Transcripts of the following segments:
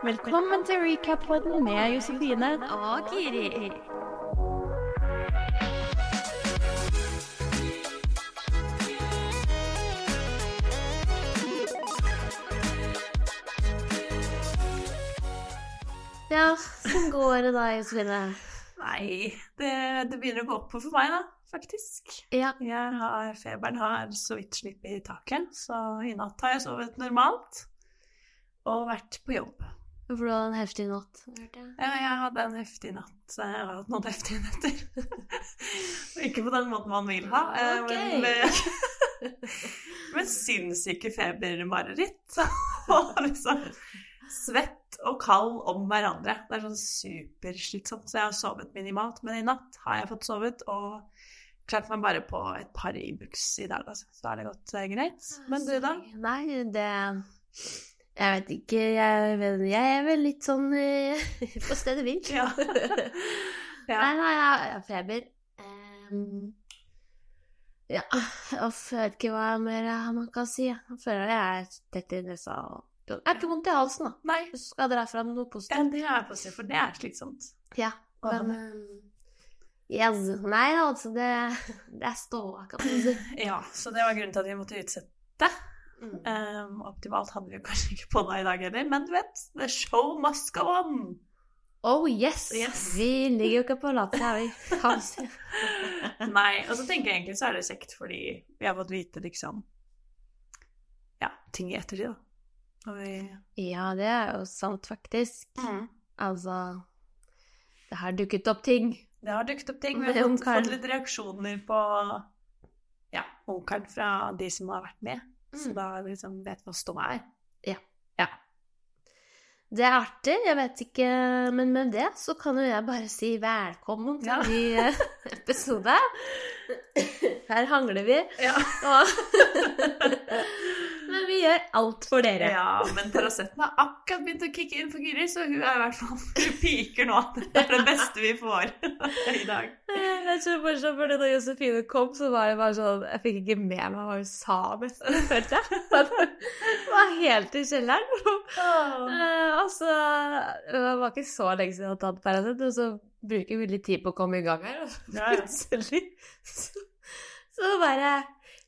Velkommen til recap-podden med Josefine. Og Kiri. Ja, hvordan går det da, Josefine? Nei, det, det begynner å gå oppover for meg, da, faktisk. Ja. Jeg har, feberen har så vidt sluppet i taket, så i natt har jeg sovet normalt og vært på jobb. For du hadde en heftig natt, hørte jeg. Ja, jeg hadde en heftig natt. så Jeg har hatt noen heftige netter. Ikke på den måten man vil ha, okay. men, men med, med sinnssyke febermareritt. Og liksom svett og kald om hverandre. Det er sånn superslitsomt. Så jeg har sovet minimalt, men i natt har jeg fått sovet og klart meg bare på et par Ibux i dag, altså. Så er det gått eh, greit. Men du, da? Nei, det Jeg vet ikke. Jeg, vet- jeg er vel litt sånn uh, på stedet hvil. Ja. Ja. Nei, nei, jeg har feber. Um, ja, jeg vet ikke hva mer man kan si. Jeg føler jeg er tett i nesa. Jeg har ikke vondt i halsen, da. Nei, Jeg skal dra fram noe positivt. ja, det er positivt, for det er slitsomt. Ja, men ehm, Yes. Nei, altså, det, det er ståa, kan man si. Ja, så det var grunnen til at vi måtte utsette. Mm. Um, optimalt hadde vi kanskje ikke på deg i dag heller, men du vet, the show must go on. Oh yes! Yes. Vi ligger jo ikke på latter, vi. Nei, og så tenker jeg egentlig så er det kjekt fordi vi har fått vite liksom ja, ting i ettertid, da. Vi Ja, det er jo sant, faktisk. Mm. Altså Det har dukket opp ting. Det har dukket opp ting. Vi har fått, fått litt reaksjoner på ja, onkelen fra de som har vært med. Så Mm. da liksom vet hva ståa er. Ja Det er artig, jeg vet ikke Men med det så kan jo jeg bare si velkommen til Ja. ny eh, episode. Her hangler vi. Ja. Og vi gjør alt for dere. Ja, men Paraceten har akkurat begynt å kicke inn for Giri, så hun er i hvert fall Hun piker nå. Det er det beste vi får i dag. Det er så bare for da Josefine kom, så var det bare sånn Jeg fikk ikke med meg hva hun sa, nesten, følte jeg. Det var helt i kjelleren. Altså, Og så Det var ikke så lenge siden jeg hadde tatt Paracet, og så bruker vi litt tid på å komme i gang her. Og så plutselig så, så bare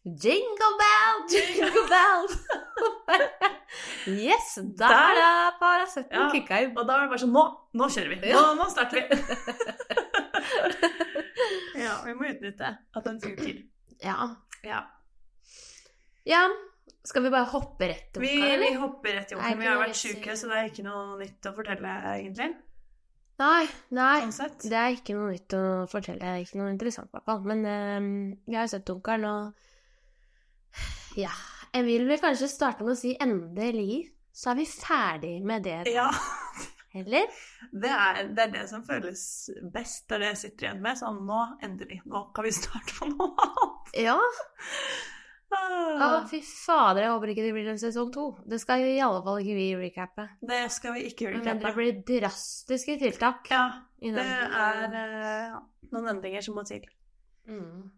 Jingle bell, jingle bell! Yes, der er det Paraceten Ja. kicka inn. Og da er det bare sånn Nå, nå kjører vi! Nå, Ja. nå starter vi! ja, vi må utnytte at den funker. Ja. Ja. ja. Skal vi bare hoppe rett til Vi, eller? vi hopper rett til oppgaven. Vi har vært sjuke, så det er ikke noe nytt å fortelle, egentlig. Nei, nei. Sånn. Det er ikke noe nytt å fortelle. Ikke noe interessant, i hvert fall. Men um, jeg har sett Onkelen, og ja Jeg vil vel kanskje starte med å si endelig så er vi ferdig med det, Ja. eller? Det er, det er det som føles best. Det er det jeg sitter igjen med. Sånn nå, endelig. Nå kan vi starte på noe annet. Ja. Å, Ah, fy fader, jeg håper ikke det blir en sesong to. Det skal jo i alle fall ikke vi recappe. Det skal vi ikke Men det blir drastiske tiltak. Ja, det er eh, noen endringer som må til. mm.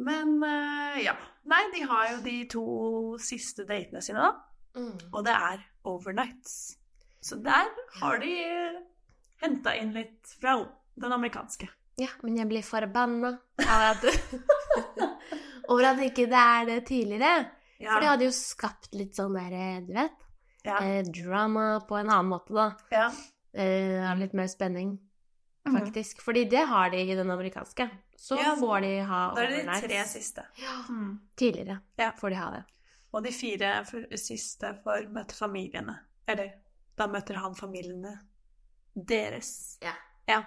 Men eh, ja. Nei, de har jo de to siste datene sine, da. Mm. Og det er overnights. Så der har de henta inn litt fra den amerikanske. Ja, men jeg blir forbanna av at Over at ikke det er det tidligere. Ja, For det hadde jo skapt litt sånn der, eh, du vet ja, eh, Drama på en annen måte, da. ja. Eh, litt mer spenning, Mhm. faktisk. Fordi det har de i den amerikanske. Så Ja, får de ha Da er det de tre siste. Ja, Mm. tidligere Ja. får de ha det. Og de fire for, siste får møte familiene. Eller da møter han familiene deres. Ja. Ja.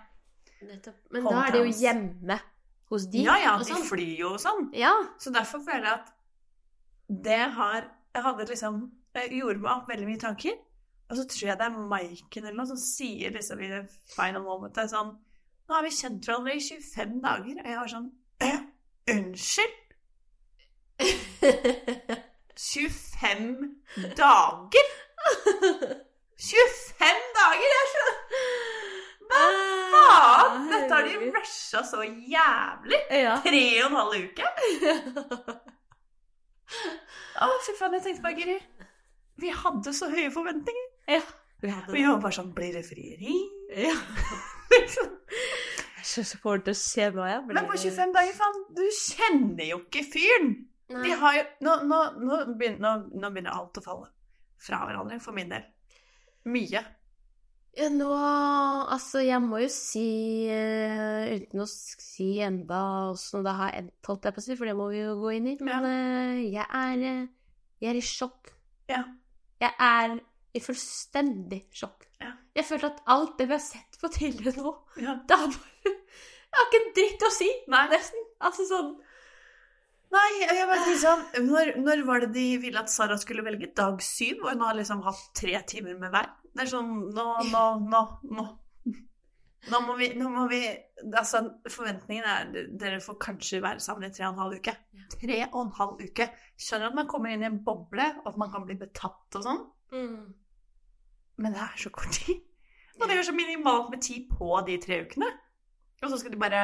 Nettopp. Men da er det jo hjemme hos de. Ja, ja, de sånn. flyr jo og sånn. Ja. Så derfor føler jeg at det har Jeg hadde liksom Jeg gjorde meg opp veldig mye tanker. Og så tror jeg det er Maiken eller noe som sier liksom i det final momentet sånn Nå har vi kjent hverandre i 25 dager. Og jeg var sånn «Øh, Unnskyld? 25 dager? 25 dager! Jeg skjønner Hva faen? Dette har de rusha så jævlig! Tre og en halv uke? Å, fy faen, jeg tenkte bare, Guri Vi hadde så høye forventninger. Ja. Vi hadde Vi var bare sånn Blir det frieri? Ja. Så så får det til å skje nå, ja. Men på 25 dager, faen, du kjenner jo ikke fyren! De har jo Nå, nå, nå, begynner, nå begynner alt å falle fra hverandre, for min del. Mye. Ja, nå Altså, jeg må jo si uh, Uten å si enda åssen det har endt, holdt jeg på å si, for det må vi jo gå inn i. Men uh, jeg er uh, Jeg er i sjokk. Ja. Jeg er i fullstendig sjokk. Jeg følte at alt det vi har sett på tidligere nå, ja. det har bare Jeg har ikke en dritt å si, Nei. nesten. Altså sånn Nei, jeg bare sånn når, når var det de ville at Sara skulle velge dag syv, og hun har liksom hatt tre timer med hver? Det er sånn Nå, nå, nå, nå. Nå må vi, nå må vi Altså, forventningen er dere får kanskje være sammen i tre og en halv uke. Tre og en halv uke. Skjønner at man kommer inn i en boble, og at man kan bli betatt og sånn, men det er så kort tid. Og det gjør så minimalt med tid på de tre ukene. Og så skal de bare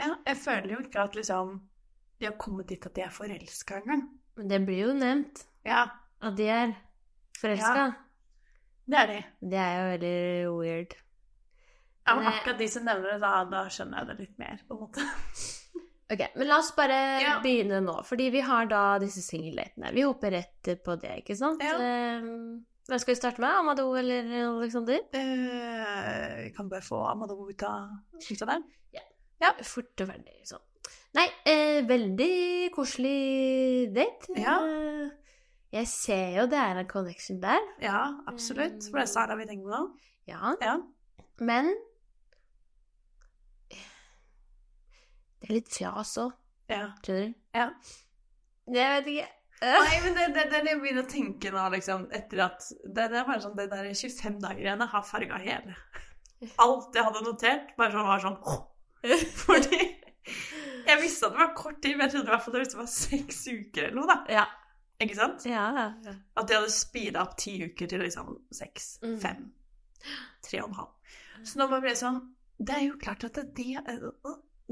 Ja, jeg føler jo ikke at liksom de har kommet dit at de er forelska engang. Men det blir jo nevnt Ja, at de er forelska. det er de. Det er jo veldig weird. Ja, men eh, akkurat de som nevner det, da, da skjønner jeg det litt mer, på en måte. Ok, men la oss bare Ja. begynne nå, fordi vi har da disse singeldatene. Vi hopper rett på det, ikke sant? Ja. Ehm, Hvem skal vi starte med? Amadou eller Alexander? Eh, vi kan bare få Amadou ut av, ut av Ja, Fort og ferdig, sånn. Nei, eh, veldig koselig date. Ja. Eh, jeg ser jo det er en connection der. Ja, absolutt. For det er Sara vi tenker på nå. Ja, Ja. men Det er litt fjas òg, ja. skjønner du? Ja. Jeg vet ikke. Nei, men det, det, det er det jeg begynner å tenke nå, liksom, etter at Det, det er bare sånn, det der 25 dager-greiene har farga hele. Alt jeg hadde notert, bare sånn var sånn Fordi jeg visste at det var kort tid, men jeg trodde i hvert fall det var seks uker eller noe, da. Ja. Ikke sant? Ja, ja. At de hadde speeda opp ti uker til liksom seks, Mm. fem, tre og en halv. Så nå bare ble det sånn Det er jo klart at det, de,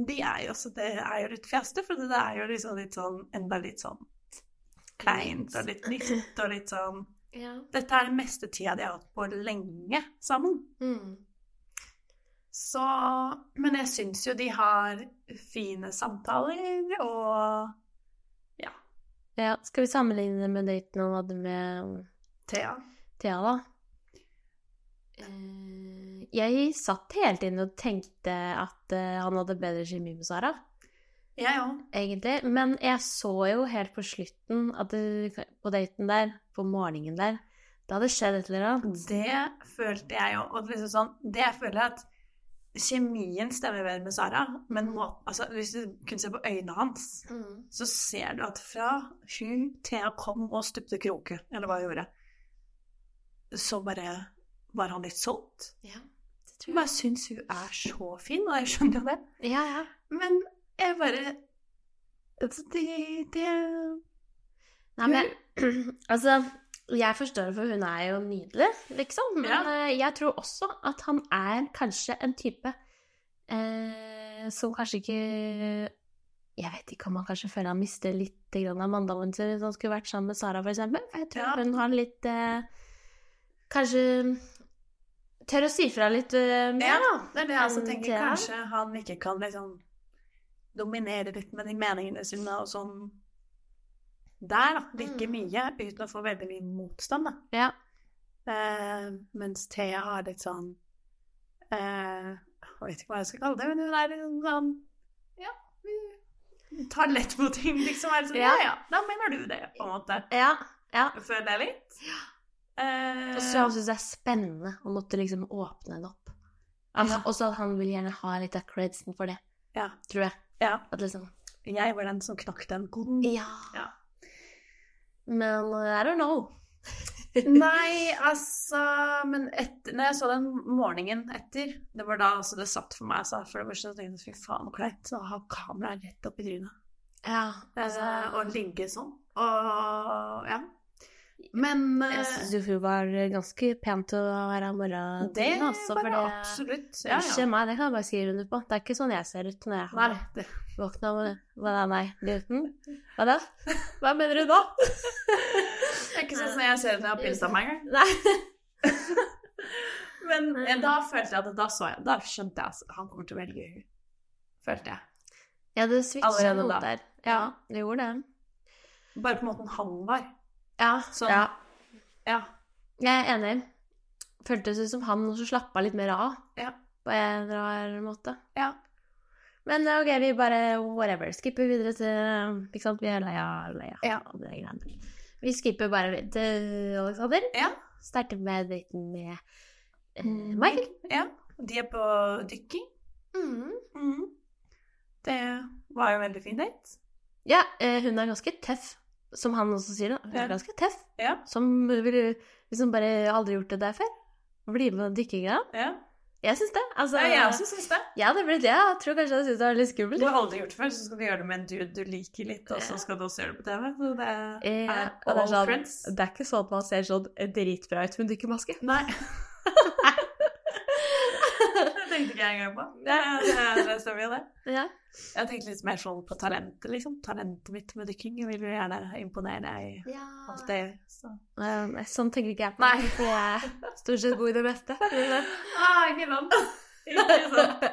de er jo også Det er jo litt fjaste, for det er jo liksom litt sånn enda litt sånn kleint og litt nytt og litt sånn ja. Dette er den meste tida de har hatt på lenge sammen. Mm. Så Men jeg syns jo de har fine samtaler og Ja, skal vi sammenligne med daten han hadde med Thea. Thea, da? Eh, Jeg satt hele tiden og tenkte at eh, han hadde bedre kjemi med Sara, Jeg òg. egentlig. Men jeg så jo helt på slutten det, på daten der, på morgenen der, da hadde skjedd et eller annet. Det følte jeg jo. Og liksom sånn, det jeg føler at Kjemien stemmer bedre med Sara, men må, altså, hvis du kunne se på øynene hans, så ser du at fra hun Thea kom og stupte kroke, eller hva hun gjorde, så bare var han litt solgt. Ja, det Jeg bare syns hun er så fin, og jeg skjønner jo det. Ja, ja. Men jeg bare Nei, men altså Jeg forstår det, for hun er jo nydelig, liksom. Men Ja. eh, jeg tror også at han er kanskje en type eh, som kanskje ikke Jeg vet ikke om han kanskje føler han mister litt av mandagen sin hvis han skulle vært sammen med Sara, eksempel. Jeg tror Ja. hun har litt eh, Kanskje tør å si fra litt eh, mer, Ja, det er det jeg også tenker. Kanskje han ikke kan liksom dominere litt med de meningene sine og sånn der, da. Like Mm. mye, uten å få veldig mye motstand, da. Ja. Eh, mens Thea har litt sånn eh, Jeg vet ikke hva jeg skal kalle det, men hun er litt sånn Ja, hun tar lett på ting, liksom. Er sånn, ja. Ja. ja, da mener du det, på en måte. ja. ja. Føler jeg litt. Eh, Og så syns jeg det er spennende å måtte liksom åpne det opp. Altså, Ja. Også at han vil gjerne ha litt av credsen for det, ja, tror jeg. Ja. Liksom Jeg var den som knakk den koden. Ja. Ja. Men uh, I don't know. Nei, altså Men etter, når jeg så den morgenen etter Det var da altså det satt for meg. Altså, for det første så tenkte jeg fy faen, så kleint å ha kameraet rett opp i trynet. Ja, Altså, og ligge sånn. Og ja. Men Jeg eh, syns hun var ganske pen til å være mora di. altså. For det absolutt. Ja, Ikke meg, det kan jeg bare skrive under på. Det er ikke sånn jeg ser ut når jeg har det, våkna med Hva da, nei? Hm? Hva da? Hva mener du nå? det er ikke sånn som jeg ser ut når jeg har pilsa meg engang. Men eh, da følte jeg at da så jeg Da skjønte jeg at han kommer til å velge henne. Følte jeg. Ja, det switcha noe der. Ja, det gjorde det. Bare på måten han var. Ja, Sånn. ja. Ja. Jeg er enig. Føltes ut som han også slappa litt mer av. Ja. På en rar måte. Ja. Men ok, vi bare whatever. Skipper videre til Ikke sant, vi er lei av lei Ja. Vi skipper bare til Alexander. Ja. Starter med daten med eh, Mm. Michael. ja. De er på dykking. Mm. Mm. Det var jo en veldig fin date. Ja, eh, hun er ganske tøff, som han også sier. da. Ja. ganske tøff. Ja. Som liksom bare aldri gjort det der før. Bli med på dykkinga. Ja. Jeg syns det. Altså, ja jeg også syns det. Ja, det ble det. Jeg tror kanskje jeg syns det var litt skummelt. Du har aldri gjort det før, så skal du gjøre det med en dude du liker litt, og så skal du også gjøre det på TV. Så det Eh, er all det, er sånn, friends. det er ikke sånn at man ser sånn dritbra ut med dykkermaske. Nei. Tenkte ikke jeg engang på. Ja, det, det stemmer jo det. Ja. Jeg tenkte litt mer sånn på talentet, liksom. Talentet mitt med dykking. Jeg vil jo gjerne imponere deg ja. gjør. Så. Um, sånn tenker ikke jeg på. Nei. For jeg er stort sett god i det meste. Ah, ikke sant? Ikke sant.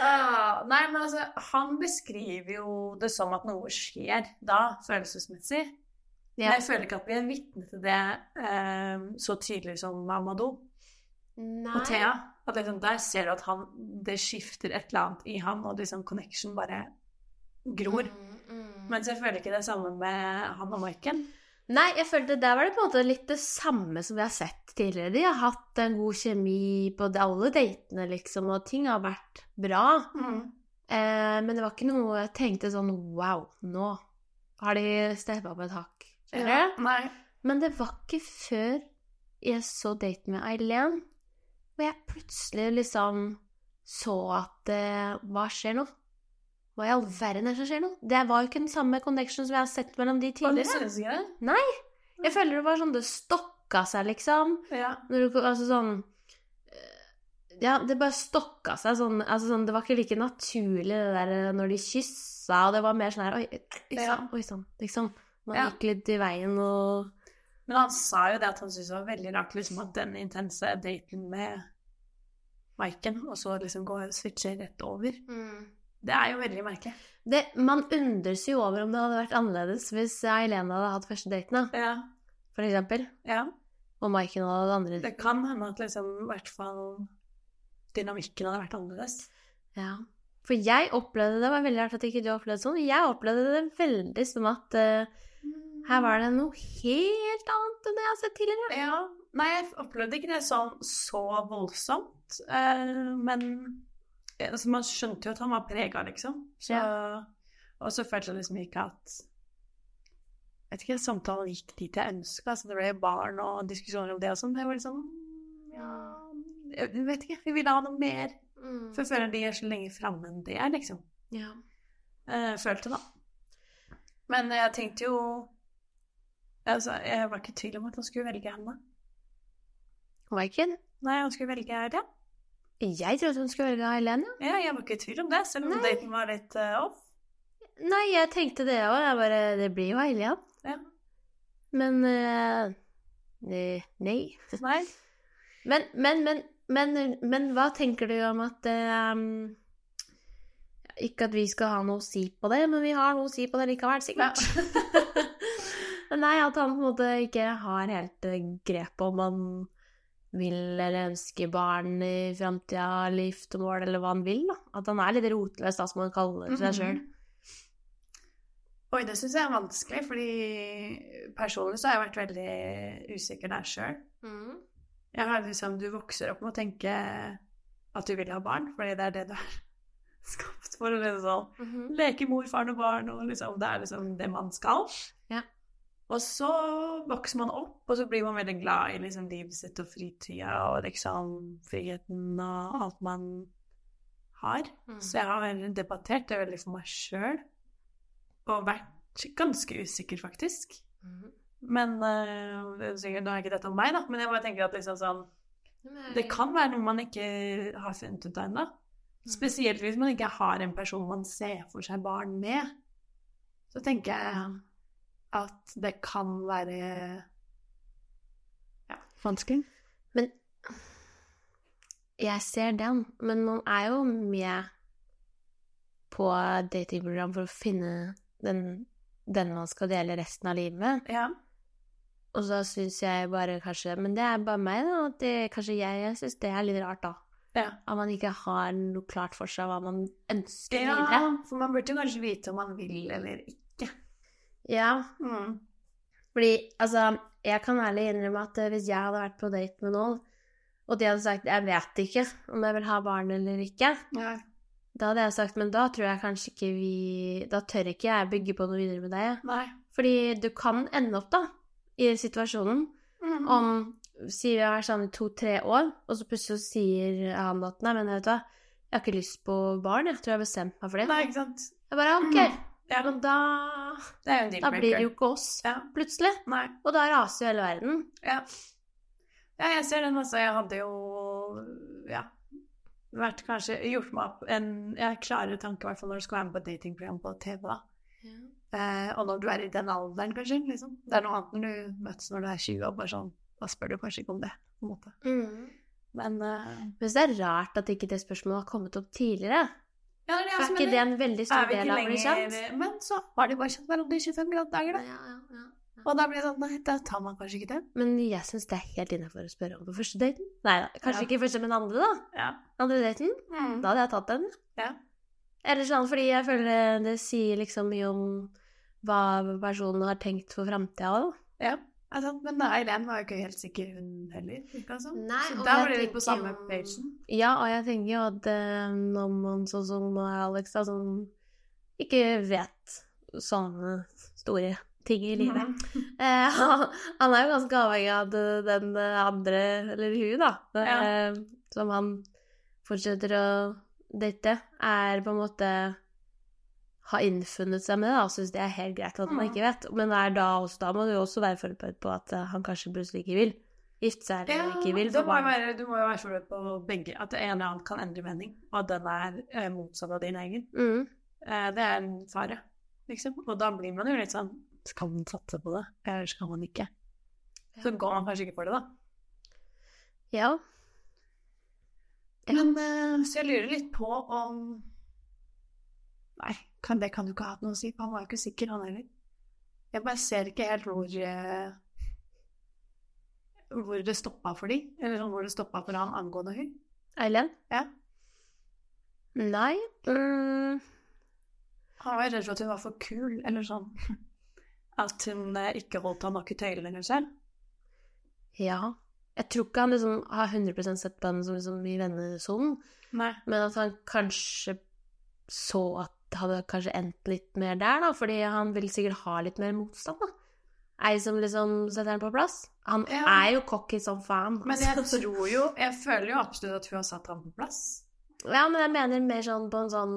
Ah, nei, men altså, han beskriver jo det som at noe skjer da, følelsesmessig. Men jeg føler ikke at vi er vitne til det eh, så tydelig som Amadou og Thea. At liksom, der ser du at han, det skifter et eller annet i han, og liksom connection bare gror. Mm, Mens jeg føler ikke det samme med han og Maiken. Nei, jeg følte der var det på en måte litt det samme som vi har sett tidligere. De har hatt en god kjemi på alle datene, liksom, og ting har vært bra. Eh, men det var ikke noe jeg tenkte sånn wow, nå har de steppa opp et hakk. Ja, nei. Men det var ikke før jeg så daten med Eileen, hvor jeg plutselig liksom så at eh, Hva skjer nå? Hva i all verden er det som skjer nå? Det var jo ikke den samme connection som jeg har sett mellom de Og tidligere. Var det det? Jeg føler det var sånn det stokka seg, liksom. Ja. Når du, altså sånn eh, Ja, det bare stokka seg sånn, altså sånn Det var ikke like naturlig det der eh, når de kyssa, og det var mer sånn her Oi, oi Ja. sann, oi sann. Liksom. Man Ja. gikk litt i veien og Men han sa jo det at han syntes det var veldig rart liksom, at den intense daten med Maiken, og så liksom gå og switche rett over. Det er jo veldig merkelig. det, Man undres jo over om det hadde vært annerledes hvis Eileen hadde hatt første daten, da, Ja. for eksempel. ja. Og Maiken hadde det andre. Det kan hende at liksom i hvert fall dynamikken hadde vært annerledes. Ja. For jeg opplevde det det var veldig rart at ikke du opplevde det sånn. Jeg opplevde det veldig som at eh, her var det noe helt annet enn det jeg har sett tidligere. Ja. Nei, jeg opplevde ikke det sånn så voldsomt, eh, men eh, altså, man skjønte jo at han var prega, liksom. Så, Og så følte jeg liksom ikke at jeg vet ikke, samtalen gikk dit jeg ønska. Altså, det ble barn og diskusjoner om det og sånn. Det var liksom Ja Jeg vet ikke. Vi ville ha noe mer. For jeg føler de er så lenge framme enn det er, liksom. Ja. Eh, følte, da. Men jeg tenkte jo altså, Jeg var ikke i tvil om at han skulle velge henne. Var ikke det? Nei, han skulle velge det. Jeg trodde hun skulle velge Eileen, ja. Ja, jeg var ikke i tvil om det, selv om Nei. daten var litt uh, off. Nei, jeg tenkte det òg. Jeg bare Det blir jo Eileen. Ja. Men eh, Nei. Nei. Men, men, men, men, men hva tenker du om at eh, Ikke at vi skal ha noe å si på det, men vi har noe å si på det likevel, sikkert. Men Nei, at han på en måte ikke har helt eh, grep om han vil eller ønsker barn i framtida, eller giftermål, eller hva han vil. da. At han er litt rotløs, da, som han kaller seg sjøl. Oi, det syns jeg er vanskelig, fordi personlig så har jeg vært veldig usikker der sjøl. Jeg har liksom, Du vokser opp med å tenke at du vil ha barn, fordi det er det du er skapt for. å -hmm. Leke mor, faren og barn, og liksom, det er liksom det man skal. Ja. Og så vokser man opp, og så blir man veldig glad i liksom, livet sitt og fritida og liksom friheten og alt man har. Så jeg har veldig debattert det veldig for meg sjøl, og vært ganske usikker, faktisk. Men uh, det er sikkert, Nå er ikke dette om meg, da, men jeg bare tenker at liksom sånn Det kan være noe man ikke har funnet ut av ennå. Spesielt hvis man ikke har en person man ser for seg barn med. Så tenker jeg at det kan være ja, vanskelig. Men jeg ser den, men man er jo med på datingprogram for å finne den, den man skal dele resten av livet med. Ja. Og så syns jeg bare kanskje Men det er bare meg, da. At det, kanskje jeg, jeg syns det er litt rart, da. Ja. At man ikke har noe klart for seg hva man ønsker ja, videre. for man burde jo kanskje vite om man vil eller ikke. Ja, Mm. fordi altså Jeg kan ærlig innrømme at eh, hvis jeg hadde vært på date med noen, og de hadde sagt 'jeg vet ikke om jeg vil ha barn eller ikke', Ja. da hadde jeg sagt 'men da tror jeg kanskje ikke vi Da tør ikke jeg bygge på noe videre med deg'. Nei. Fordi du kan ende opp, da, i situasjonen Mm. om Sier vi har vært sammen i to-tre år, og så plutselig sier han at 'nei, men vet du hva, jeg har ikke lyst på barn, jeg tror jeg har bestemt meg for det'. Nei, ikke sant. Jeg bare OK, Ja, men da det jo en Da blir det jo ikke oss, Ja. plutselig. Nei. Og da raser jo hele verden. Ja. ja, jeg ser den også. Jeg hadde jo ja, vært kanskje gjort meg opp en jeg klarere tanke, i hvert fall når du skal være med på datingprogram på TV. da. Eh, og når du er i den alderen, kanskje. liksom. Det er noe annet når du møtes når du er 20 og bare sånn Da spør du kanskje ikke om det. på en måte. Mm. Men uh, Men så er det rart at ikke det spørsmålet har kommet opp tidligere. Ja, det Er ikke det en veldig stor er del av å bli kjent? Men så har de bare kjent hverandre i 25 grader, da. Ja, ja, ja. Og da blir det sånn Nei, da tar man kanskje ikke det. Men jeg syns det er helt innafor å spørre om på første daten. Nei da, kanskje ikke første, men andre, da. Ja. Andre daten. Mm. Da hadde jeg tatt den. Ja. Eller sånn fordi jeg føler det sier liksom mye om hva personen har tenkt for framtida òg. ja. Ja, sant, Men Eileen var jo ikke helt sikker, hun heller. Altså. Nei, Så da var det litt på samme jo- pagen. Ja, og jeg tenker jo at eh, når man sånn som Alex, da, som ikke vet sånne store ting i livet Mhm. eh, han, han er jo ganske avhengig av den eh, andre, eller hun, da, Ja. eh, som han fortsetter å date, er på en måte har innfunnet seg med det, og syns det er helt greit at man ikke vet. Men da, også, da må du jo også være forberedt på at eh, han kanskje plutselig ikke vil gifte seg, eller ikke vil må være, du må jo være forberedt på begge. At det ene eller annet kan endre mening, og at den er eh, motsatt av din egen. Mm. Eh, det er en fare, liksom. Og da blir man jo litt sånn Skal man satse på det, eller skal man ikke? Så går man kanskje ikke for det, da. Ja. Ja. Men eh, så jeg lurer litt på om Nei, kan, det kan du ikke ha hatt noe å si, han var jo ikke sikker, han heller. Jeg bare ser ikke helt hvor eh, hvor det stoppa for de, eller sånn hvor det stoppa for han angående hun. Eileen? Ja. Nei. Mm. Han var redd for at hun var for kul, eller sånn. At hun eh, ikke holdt han nok i tøylene selv. Ja. Jeg tror ikke han liksom har 100 sett på henne som liksom i vennesonen, men at han kanskje så at hadde kanskje endt litt mer der, da, fordi han vil sikkert ha litt mer motstand, da. Ei som liksom setter den på plass. Han Ja. er jo cocky som faen. Men jeg altså. tror jo Jeg føler jo absolutt at hun har satt ham på plass. Ja, men jeg mener mer sånn på en sånn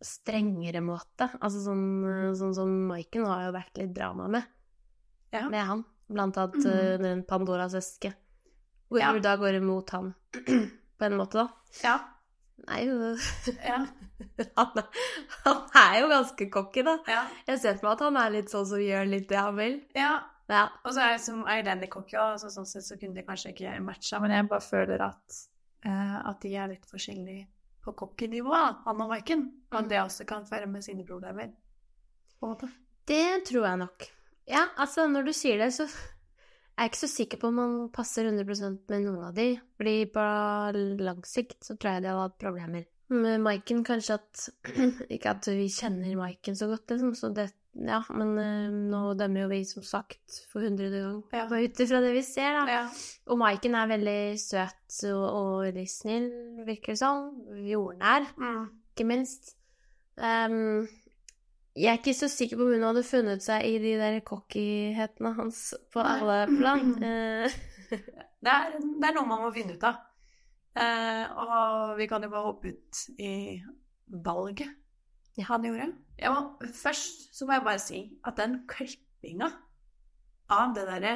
strengere måte. Altså sånn, sånn som Maiken har jo vært litt drama med. Ja. Med han. Blant annet mm. eh, den Pandoras eske. Hvor Ja. hun da går imot han. på en måte, da. Ja. Nei, jo Ja. han, er- han er jo ganske cocky, da. ja. Jeg ser for meg at han er litt sånn som gjør litt det han vil. ja. Ja. Og så er jeg som Eileen Cocky så sånn sett så kunne de kanskje ikke matcha, men jeg bare føler at, uh, at de er litt forskjellige på cocky-nivå, han og Maiken. Og at det også kan føre med sine problemer. På en måte. Det tror jeg nok. Ja, altså, når du sier det, så er ikke så sikker på om man passer 100% med noen av de. Fordi på lang sikt så tror jeg de hadde hatt problemer. Med Maiken kanskje at Ikke at vi kjenner Maiken så godt, liksom, så det Ja, men eh, nå dømmer jo vi som sagt for hundrede gang Ja. bare ut ifra det vi ser, da. Ja. Og Maiken er veldig søt og, og veldig snill, virker det som. Jordnær Mm. ikke minst. Ehm, jeg er ikke så sikker på om hun hadde funnet seg i de der cockyhetene hans på alle plan. Eh, Det, er, det er noe man må finne ut av. Eh, og vi kan jo bare hoppe ut i valget han gjorde. Jeg må, først så må jeg bare si at den klippinga av det derre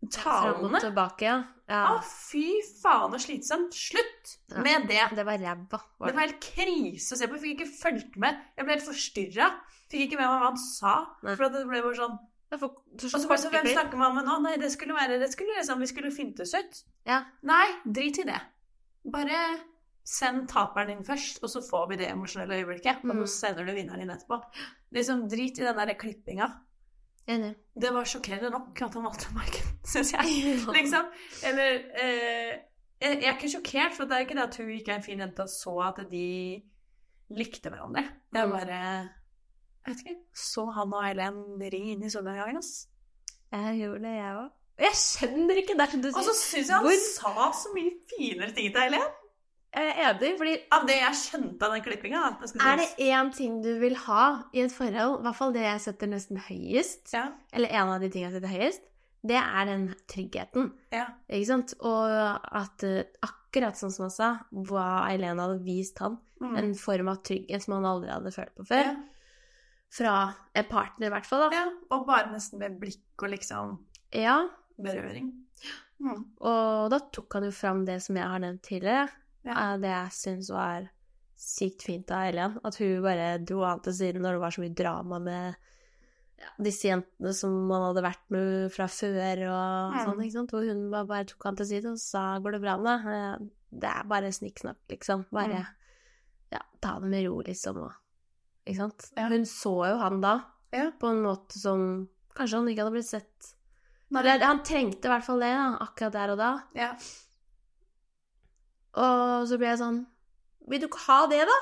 Fram og tilbake, ja. Å, ja. fy faen, så slitsomt. Slutt Ja. med det. Det var ræva. Det var helt krise å se på. Jeg fikk ikke fulgt med. Jeg ble helt forstyrra. Fikk ikke med meg hva han sa. Nei. For det ble bare sånn for- så Og så bare så hvem snakker man med nå? Nei, det skulle være det skulle liksom, Vi skulle fintes ut. Ja. Nei, drit i det. Bare send taperen din først, og så får vi det emosjonelle øyeblikket. Og Mm. så sender du vinneren din etterpå. Liksom, Drit i den der klippinga. Enig. Det var sjokkerende nok at han valgte Maiken, syns jeg. liksom. Eller eh, Jeg er ikke sjokkert, for det er ikke det at hun ikke er en fin jente og så at de likte hverandre. Jeg er bare Jeg vet ikke. Så han og Eileen ri inn i solnedgangen, ass. Jeg gjorde det, jeg òg. Jeg skjønner ikke det du Og så sier. syns jeg han Hvor- sa så mye finere ting til Eileen. Jeg er enig, fordi Av det jeg skjønte av den klippinga. er det én ting du vil ha i et forhold, i hvert fall det jeg setter nesten høyest, Ja, eller en av de tingene jeg setter høyest, det er den tryggheten. ja. Ikke sant? Og at eh, akkurat sånn som han sa, hva Eileen hadde vist han, Mm. en form av trygghet som han aldri hadde følt på før. ja. Fra en partner, i hvert fall. da. ja. Og bare nesten med blikk og liksom Ja, berøring. Mm. og da tok han jo fram det som jeg har nevnt tidligere. Ja. eh, Det jeg syns var sykt fint av Eileen. At hun bare dro an til siden når det var så mye drama med ja, disse jentene som man hadde vært med fra før og Mm. sånn, ikke sant. Hvor hun bare, bare tok han til side og sa 'går det bra med deg?' Eh, Det er bare snikksnakk, liksom. Bare Mm. ja, ta det med ro, liksom. Og, ikke sant. Ja. Hun så jo han da Ja. på en måte som kanskje han ikke hadde blitt sett. Eller han trengte i hvert fall det, da, akkurat der og da. Ja. Og så ble jeg sånn Vil du ikke ha det, da?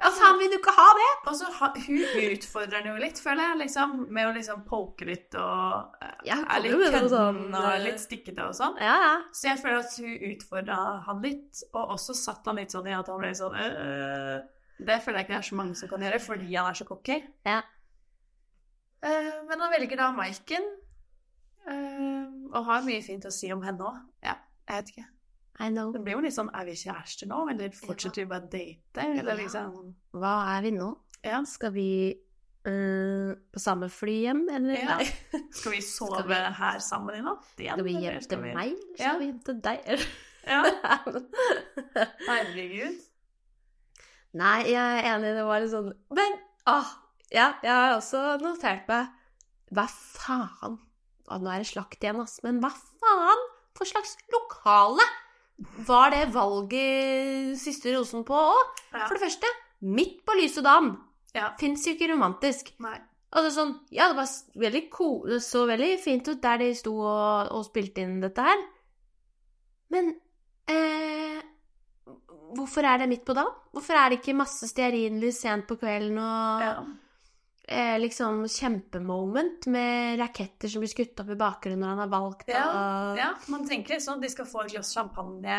Ja, faen, vil du ikke ha det? Og så hun utfordrer han jo litt, føler jeg, liksom, med å liksom poke litt og eh, Ja, er litt kødden sånn, og eh, litt stikkete og sånn. Ja, ja. Så jeg føler at hun utfordra han litt, og også satt han litt sånn i at han ble sånn øh, Det føler jeg ikke det er så mange som kan gjøre, fordi han er så cocky. Ja. Uh, men han velger da Maiken, uh, og har mye fint å si om henne òg. Ja, jeg vet ikke. I know. Det blir jo litt sånn Er vi kjærester nå, eller fortsetter vi bare å date? Eller liksom Hva er vi nå? Ja. Skal vi Uh, på samme fly hjem, eller? Ja. Skal vi sove Skal vi- her sammen i natt? igjen, Skal vi hjem skal til vi- meg, eller Ja. skal vi hjem til deg? Ja, herregud. Nei, jeg er enig, det var litt sånn Men åh, ja, jeg har også notert meg Hva faen? Å, nå er det slakt igjen, ass. Men hva faen for slags lokale var det valget siste rosen på òg? Ja. For det første, midt på lyse dagen. Ja. Fins jo ikke romantisk. Nei. Altså sånn, ja, det var veldig cool, det så veldig fint ut der de sto og, og spilte inn dette her. Men eh, hvorfor er det midt på dagen? Hvorfor er det ikke masse stearinlys sent på kvelden og Ja. Eh, liksom kjempemoment med raketter som blir skutt opp i bakgrunnen når han har valgt Ja, og ja, man tenker sånn at de skal få et glass champagne,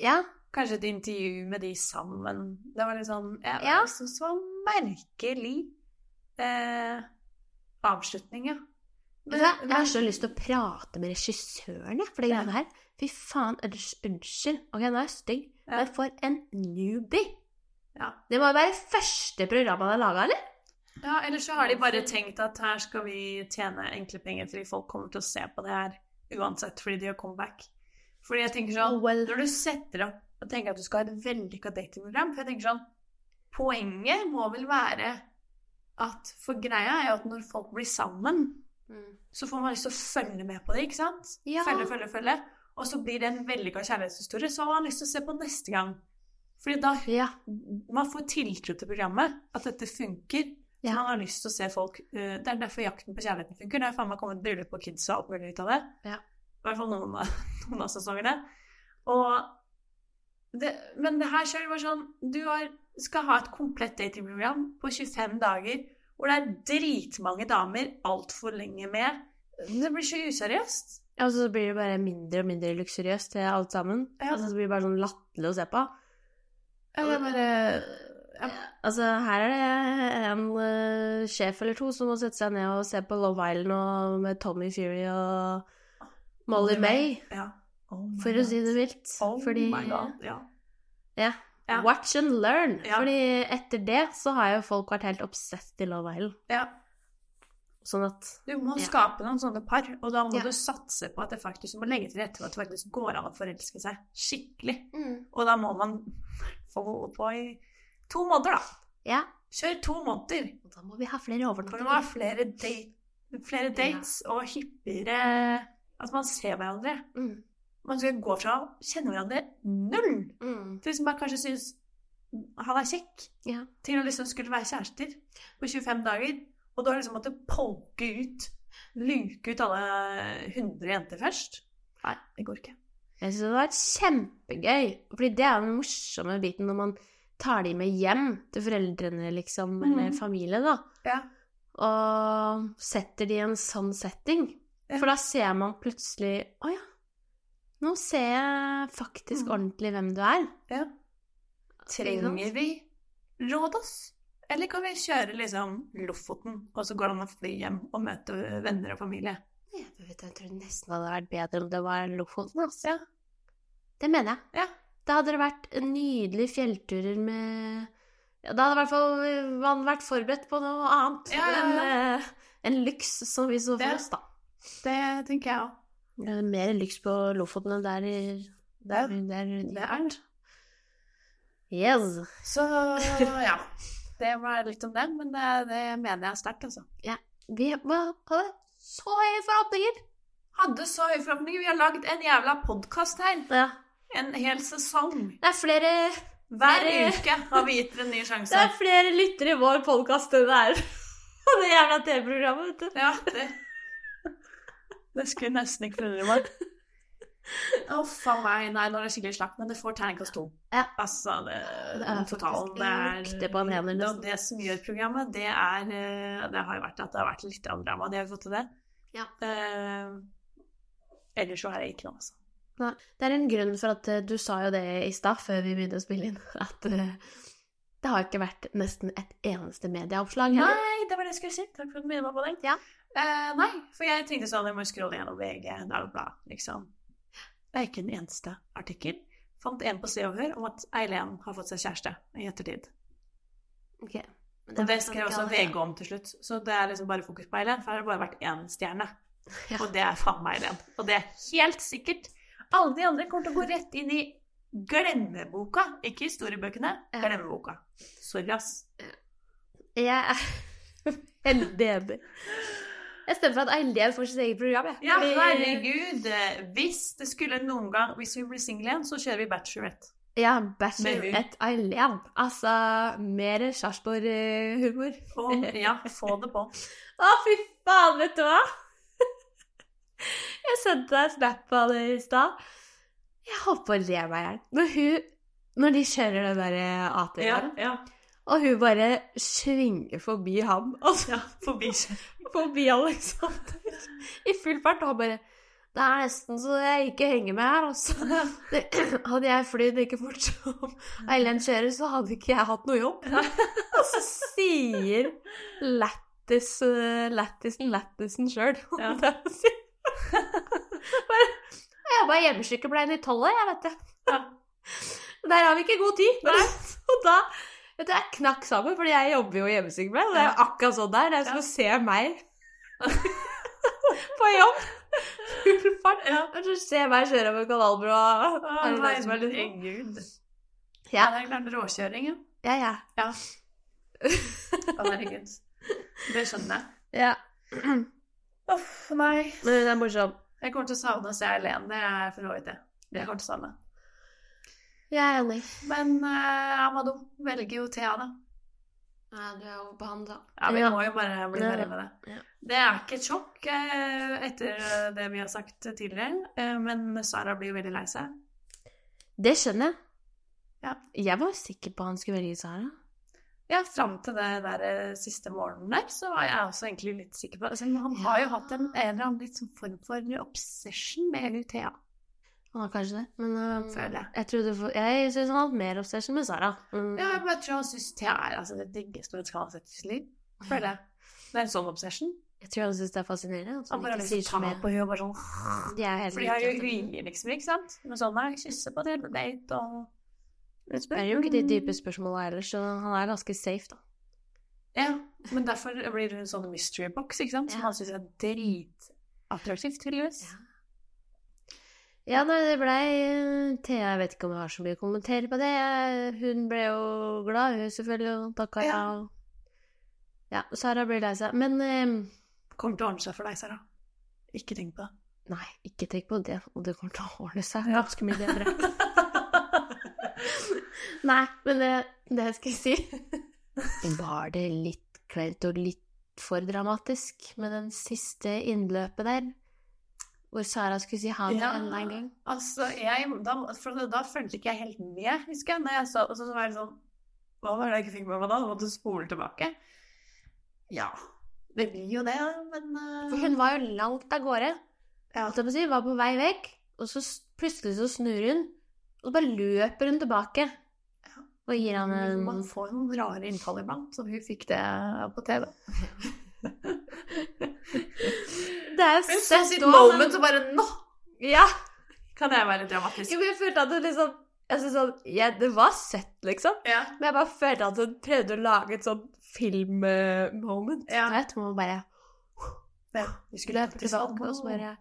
ja. kanskje et intervju med de sammen. Det var litt sånn Jeg, Ja. syns det var merkelig eh, avslutning, ja. Men, jeg. Jeg har så lyst til å prate med regissøren, jeg, for det Ja. greiene her. Fy faen, unnskyld. Ok, nå er jeg stygg, men for en newbie. Ja. Det må jo være første program han har laga, eller? Ja, Eller så har de bare tenkt at her skal vi tjene enkle penger, fordi folk kommer til å se på det her uansett, fordi de gjør comeback. Fordi jeg tenker sånn Oh, well. Når du setter opp og tenker at du skal ha et vellykka datingprogram For jeg tenker sånn Poenget må vel være at For greia er jo at når folk blir sammen, så får man lyst til å følge med på det, ikke sant? Ja. Følge, følge, følge. Og så blir det en vellykka kjærlighetshistorie, så har man lyst til å se på neste gang. Fordi da Ja. man får tiltro til programmet, at dette funker. Ja. Man har lyst til å se folk eh, Det er derfor jakten på kjærligheten funker. Det er faen meg kommet bryllup på kids og alt mulig ut av det. Ja. I hvert fall noen av, noen av sesongene. Og det, men det her sjøl var sånn Du har, skal ha et komplett datingprogram på 25 dager hvor det er dritmange damer altfor lenge med. Det blir så useriøst. Ja, Og så blir det bare mindre og mindre luksuriøst til alt sammen. Ja. Altså, så blir det bare sånn latterlig å se på. Ja, det er bare ja. Altså, her er det en uh, sjef eller to som må sette seg ned og se på Love Island og med Tommy Fury og Molly May, Ja. Oh for for å si det vilt. Oh Fordi my God. Ja. Ja. Watch and learn. Fordi etter det så har jo folk vært helt obsessed i Love Island. Ja. Sånn at Du må skape noen sånne par, og da må du satse på at det faktisk må legge til rette for at det faktisk går an å forelske seg skikkelig. Mm. Og da må man få holde på i to måneder, da. Ja. Kjør to måneder. Og da må vi ha flere For det må ha flere, date, flere dates og hyppigere At man ser hverandre. Mm. Man skal gå fra å kjenne hverandre null Mm. til liksom bare kanskje synes han er kjekk, Ja. til å liksom skulle være kjærester på 25 dager. Og da har liksom måttet polke ut, luke ut alle 100 jenter først. Nei, det går ikke. Jeg synes det var kjempegøy, fordi det er den morsomme biten når man tar de med hjem til foreldrene, liksom, eller Mhm. familie, da, Ja. og setter de i en sånn setting. Ja. For da ser man plutselig Å ja, nå ser jeg faktisk mm. ordentlig hvem du er. ja. Trenger vi råd, oss? Eller kan vi kjøre liksom Lofoten, og så går det an å fly hjem og møte venner og familie? Jeg, vet, jeg tror nesten det hadde vært bedre om det var Lofoten. Altså. Ja. Det mener jeg. Ja. Da hadde det vært nydelige fjellturer med ja, Da hadde i hvert fall man vært forberedt på noe annet Ja, ja, ja. enn uh, en lyks som vi så for oss, da. Det tenker jeg òg. Er mer lyks på Lofoten enn der, i- der, der Det er det. Yes. Så ja. Det var litt om det, men det, det mener jeg sterkt, altså. Ja. Vi hadde så høye forhåpninger. Hadde så høye forhåpninger. Vi har lagd en jævla podkast her. Ja. En hel sesong. Det er flere Hver Flere- uke har vi gitt en ny Det er flere lyttere i vår podkast enn det er på det jævla TV-programmet, vet du. Ja, det Det skulle nesten ikke forundre meg. Å, faen meg. Nei, nå er det skikkelig slakt, men det får terningkast to. Ja. Altså, det, Det er totalen Det er på en hel, det, liksom. det som gjør programmet, det er eh, Det har jo vært at det har vært litt drama. De har fått til det. Ja. Eh, ellers så er det ikke noe, altså. Nei, Det er en grunn for at eh, du sa jo det i stad, før vi begynte å spille inn, at eh, det har ikke vært nesten et eneste medieoppslag heller. Nei, det var det jeg skulle si. Takk for at du minnet meg på det. Ja. Eh, nei, for jeg tenkte sånn, jeg må scrolle gjennom VG, Dagbladet, liksom. Det er ikke en eneste artikkel. Fant en på Se og Hør om at Eileen har fått seg kjæreste i ettertid. Ok. Men Og det skrev også. VG om til slutt. Så det er liksom bare fokus på Eileen, for her har det bare vært én stjerne. Ja. Og det er faen meg Eileen. Og det er helt sikkert. Alle de andre kommer til å gå rett inn i glemmeboka. Ikke historiebøkene, glemmeboka. Sorry, ass. Jeg er veldig enig. Jeg stemmer for at Eileen får sitt eget program, jeg. Ja, herregud. Hvis det skulle noen gang Hvis vi blir single igjen, så kjører vi Bachelorette. Ja, Bachelorette Eileen. Altså, mer Sarpsborg-humor. Ja, få det på. Å, fy faen, vet du hva? Jeg sendte deg snap av det i stad. Jeg holdt på å le meg i hjel. Når Når de kjører den der AT-en, Ja, ja, og hun bare svinger forbi ham, altså ja forbi forbi Alexander, i full fart, og han bare det er nesten så jeg ikke henger med her, altså. Det, hadde jeg flydd like fort som Eileen kjører, så hadde ikke jeg hatt noe jobb. Og så sier lættisen lættisen sjøl om det. Jeg var hjemmesykepleien i tolv år, jeg, vet du. Ja. Der har vi ikke god tid. Nei. Og da vet du, Jeg knakk sammen, fordi jeg jobber jo hjemmesykepleien, og Det er jo akkurat sånn der. Det er som å se meg på jobb. Full fart. Ja. Og så ser jeg meg kjøre over kanalbrua. Sånn? herregud. Ja, det er klart råkjøring, ja. ja, ja. Ja. Å, herregud. Det skjønner jeg. ja. Uff, meg. Men det er morsomt. Jeg kommer til å savne å se Eileen. Det er for så vidt det. Jeg kommer til å savne. Jeg er enig. Men uh, Amado velger jo Thea, da. Ja, du er jo på han, da. Ja, Vi Ja. må jo bare bli ferdig med det. Ja. Det er ikke et sjokk uh, etter det vi har sagt tidligere, uh, men Sara blir jo veldig lei seg. Det skjønner jeg. Ja. Jeg var sikker på han skulle velge Sara. Ja, fram til det der eh, siste morgenen der, så var jeg også egentlig litt sikker på altså, Han har jo hatt en, en eller annen litt sånn form for obsession med Thea, Han har kanskje det, men um, jeg. jeg, trodde jeg syns han har hatt mer obsession med Sara. Mm. Ja, jeg bare tror han syns Thea er altså, det diggeste hun han ha sett i sitt liv. Føler jeg. Det er en sånn obsession. Jeg tror han syns det er fascinerende. At Han han bare ikke lyst sier så mye. på henne og bare sånn De er helt For de har jo like. liksom, ikke sant? Men sånn der, kysse på date og Det er jo ikke de dype spørsmåla ellers, så han er ganske safe, da. Ja, men derfor blir det en sånn mystery box, ikke sant? Som Ja. han syns er dritattraktivt, tydeligvis. Ja, nei, det blei Thea, jeg vet ikke om jeg har så mye å kommentere på det. Hun ble jo glad, hun selvfølgelig, og takka ja. Ja. Ja, Sara blir lei seg. Men um... Kommer til å ordne seg for deg, Sara. Ikke tenk på det. nei, ikke tenk på det. Og det kommer til å ordne seg Ja. ganske mye bedre. nei, men det, det skal jeg si Var det litt kleint og litt for dramatisk med den siste innløpet der? Hvor Sara skulle si ha det Ja. enda en gang? Altså, jeg, da, for da fulgte ikke jeg helt med, husker jeg. Når jeg så, og så var det sånn Hva var det jeg ikke fikk med meg da? Jeg måtte spole tilbake. Ja. Det blir jo det, men uh... For hun var jo langt av gårde. ja. si, var på vei vekk, og så plutselig så snur hun, og så bare løper hun tilbake. Og gir han en Man får noen rare innfall iblant, som hun fikk det på TV. Det er jo søtt sitt også, moment og bare Nå Ja! kan jeg være dramatisk. Jo, jeg følte at det liksom jeg synes sånn, ja, Det var søtt, liksom. Ja. Men jeg bare følte at hun prøvde å lage et sånn filmmoment. Ja. Jeg tror man bare ja. Vi skulle løpe til tilbake, og så bare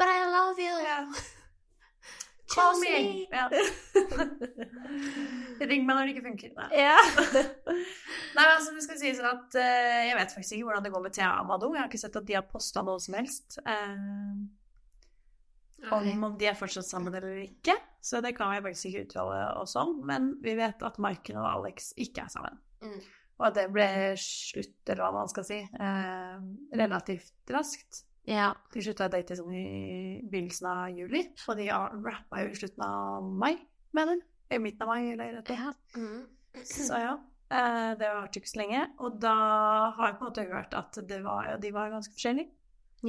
But I love you! Ja. Call me! Ja. Ring meg når det ikke funker. Nei. Ja. Nei, altså det skal sies at uh, Jeg vet faktisk ikke hvordan det går med Thea Amado. Jeg har ikke sett at de har posta noe som helst Uh, om om de er fortsatt sammen eller ikke. Så det kan jeg faktisk ikke uttale oss om. Men vi vet at Maiken og Alex ikke er sammen. Mm. Og at det ble slutt, eller hva man skal si, uh, relativt raskt. Ja. De slutta å date sånn i begynnelsen av juli, og de rappa jo i slutten av mai, mener. I midten av mai, eller rett og ja. Mm. så ja, eh, det varte ikke så lenge. Og da har jeg på en måte hørt at det var, de var ganske forskjellige.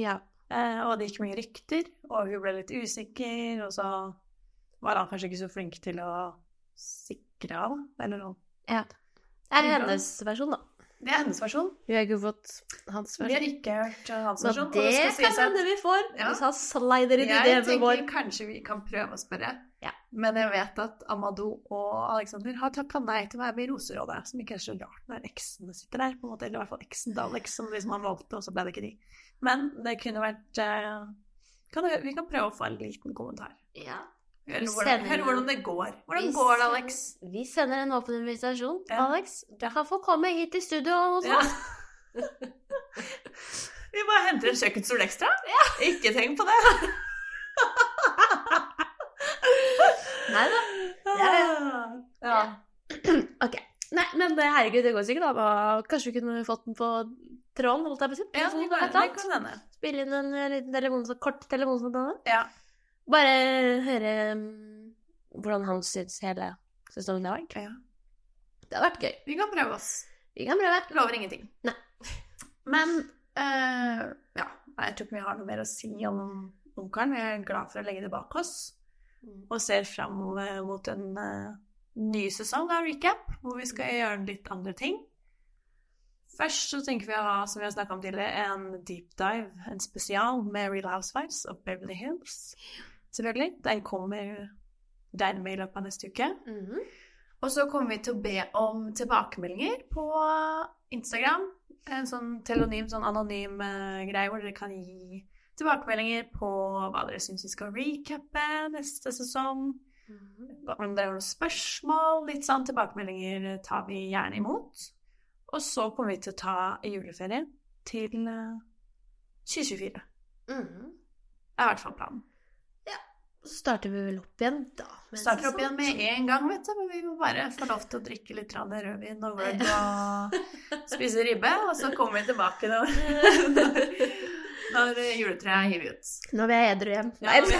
ja. Eh, og det gikk mye rykter, og hun ble litt usikker, og så var han kanskje ikke så flink til å sikre av, eller noe. ja. Det er hennes versjon, da. Det er hennes versjon. Vi har ikke fått hans Vi har ikke hørt eh, hans Så versjon. Men det skal kan hende vi får, Ja. hvis han slider inn i det Jeg med tenker vår kanskje vi kan prøve å spørre. Ja. Men jeg vet at Amadou og Alexander har takka nei til å være med i Roserådet, som ikke er så rart når eksene sitter der, på en måte, eller i hvert fall eksen til Alex, som liksom han valgte, og så ble det ikke de. Men det kunne vært eh, kan, det- Vi kan prøve å få en liten kommentar. Ja. Høre Vi hvordan, sender- hvordan det går. Hvordan Vi går det, sender- Alex? Vi sender en åpen invitasjon. Ja. Alex, du kan få komme hit i studio hos Ja. Vi bare henter en kjøkkenstol ekstra. Ikke tenk på det. Nei da. Ja, Ja. Ok. Nei, men eh, herregud, det går sikkert an. Kanskje vi kunne fått den på tråden, holdt jeg på å si. Ja, det kan, hende. Spille inn en eh, liten telefons- kort telefonsamtale. Ja. Bare høre mm, hvordan han syns hele sesongen har vært. ja. Det har vært gøy. Vi kan prøve oss. Vi kan prøve. Lover ingenting. Nei. Men uh, ja, jeg tror ikke vi har noe mer å si om onkelen. Vi er glad for å legge det bak oss og ser fram eh, mot en uh, ny sesong av Recap, hvor vi skal gjøre litt andre ting. Først så tenker vi å ha, som vi har om tidligere, en deep dive, en spesial med Real Housewives of Beverly Hills. Selvfølgelig. Den kommer dermed i løpet av neste uke. Mhm. Og så kommer vi til å be om tilbakemeldinger på Instagram. En sånn telonym, sånn anonym uh, greie hvor dere kan gi tilbakemeldinger på hva dere syns vi skal recappe neste sesong. Om dere har noen spørsmål, litt sånn tilbakemeldinger tar vi gjerne imot. Og så kommer vi til å ta juleferie til uh, 2024. Mhm. Det er i hvert fall planen. Så starter vi vel opp igjen da. Vi Starter opp igjen med en gang, vet du. Men vi må bare få lov til å drikke litt rødvin og Word og spise ribbe. Og så kommer vi tilbake når, når, når juletreet er hivet ut. Når vi er edru igjen. Ja, Nei, men,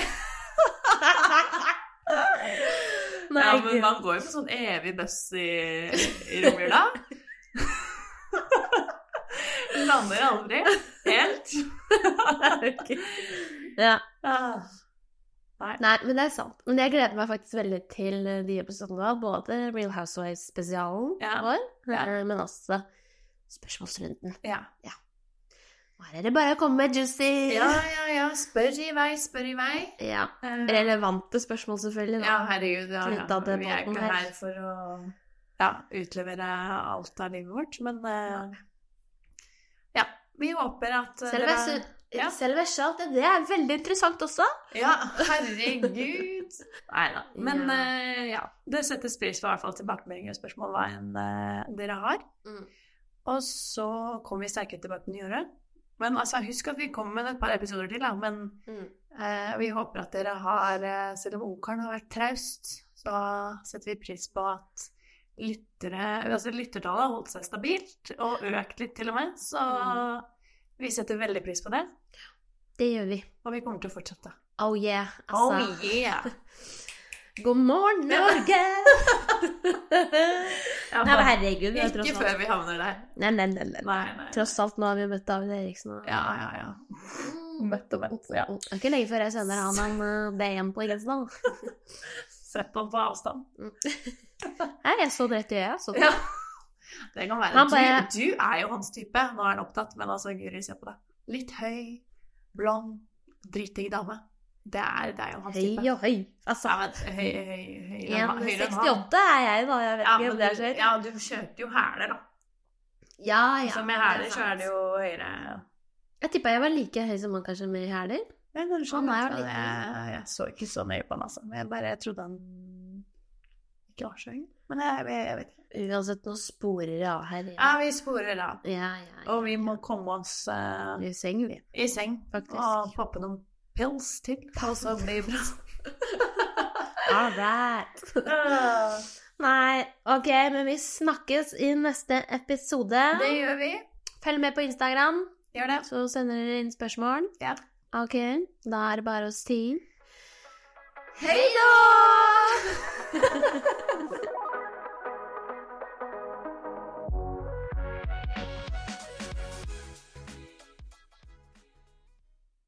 Nei, ja, men man går jo på sånn evig bøss i, i romjula. Lander aldri. Helt. ja. Ah. Nei, men det er sant. Men jeg gleder meg faktisk veldig til eh, de episodene. Både Real Housewives-spesialen Ja. vår, Ja. eh, men også spørsmålsrunden. Ja. Her er det bare å komme med juicy ja, ja, ja. Spør i vei, spør i vei. Ja. Eh, Relevante spørsmål, selvfølgelig. Ja, Da. herregud. Ja, ja. Vi er ikke her. her for å ja, utlevere alt av livet vårt, men uh, ja. Vi håper at Selv dere Ja. selve shot, det er veldig interessant også. Ja, herregud. Nei da. Men Ja. Uh, ja, det settes pris på i hvert fall tilbakemeldinger og spørsmål hva enn uh, dere har. Mm. Og så kommer vi sterkere tilbake på nyåret. Men altså, husk at vi kommer med et par episoder til, da. Men Mm. uh, vi håper at dere har Selv om Ungkaren har vært traust, så setter vi pris på at lyttere Altså lyttertallet har holdt seg stabilt, og økt litt til og med. Så vi setter veldig pris på det. Det gjør vi. Og vi kommer til å fortsette. Oh yeah. Altså, Oh yeah! God morgen, Norge! Ja, Nei, herregud. Ikke alt- før vi havner der. Nei, nei, nei, nei. Nei. Tross alt, nå har vi møtt David Eriksen. Og... Ja, ja, ja. Møtt og møtt. Ja. Det er ikke lenge før jeg sender han en DM på Insta. Sett ham på avstand. Nei, jeg så det rett i øya. Det. Kan være. Bare- Du, du er jo hans type. Nå er han opptatt, men altså, Guri, se på deg. Litt høy, blond, dritdigg dame. Det er, det er jo hans type. Høy og høy. Altså, Ja, høy, høy, han. 1,68 er jeg, da. Jeg vet Ja, ikke om det er så høyt. ja, du kjørte jo hæler, da. Ja, ja. Så med hæler så er det jo høyere Jeg tippa jeg var like høy som han kanskje med hæler. Ja, Han er jo jeg, litt- jeg, jeg så ikke så nøye på han, altså. Men jeg bare jeg trodde han høy. Men jeg, jeg, jeg vet ikke. Uansett, nå sporer det av her. Ja, vi sporer av. ja, ja, ja. Og vi må komme oss uh, I seng, vi. i seng Faktisk. og poppe noen pills til. Og så blir det bra. All right. Nei, ok, men vi snakkes i neste episode. Det gjør vi. Følg med på Instagram, Gjør det. så sender dere inn spørsmål. Ja. Ok, da er det bare å si Hei da!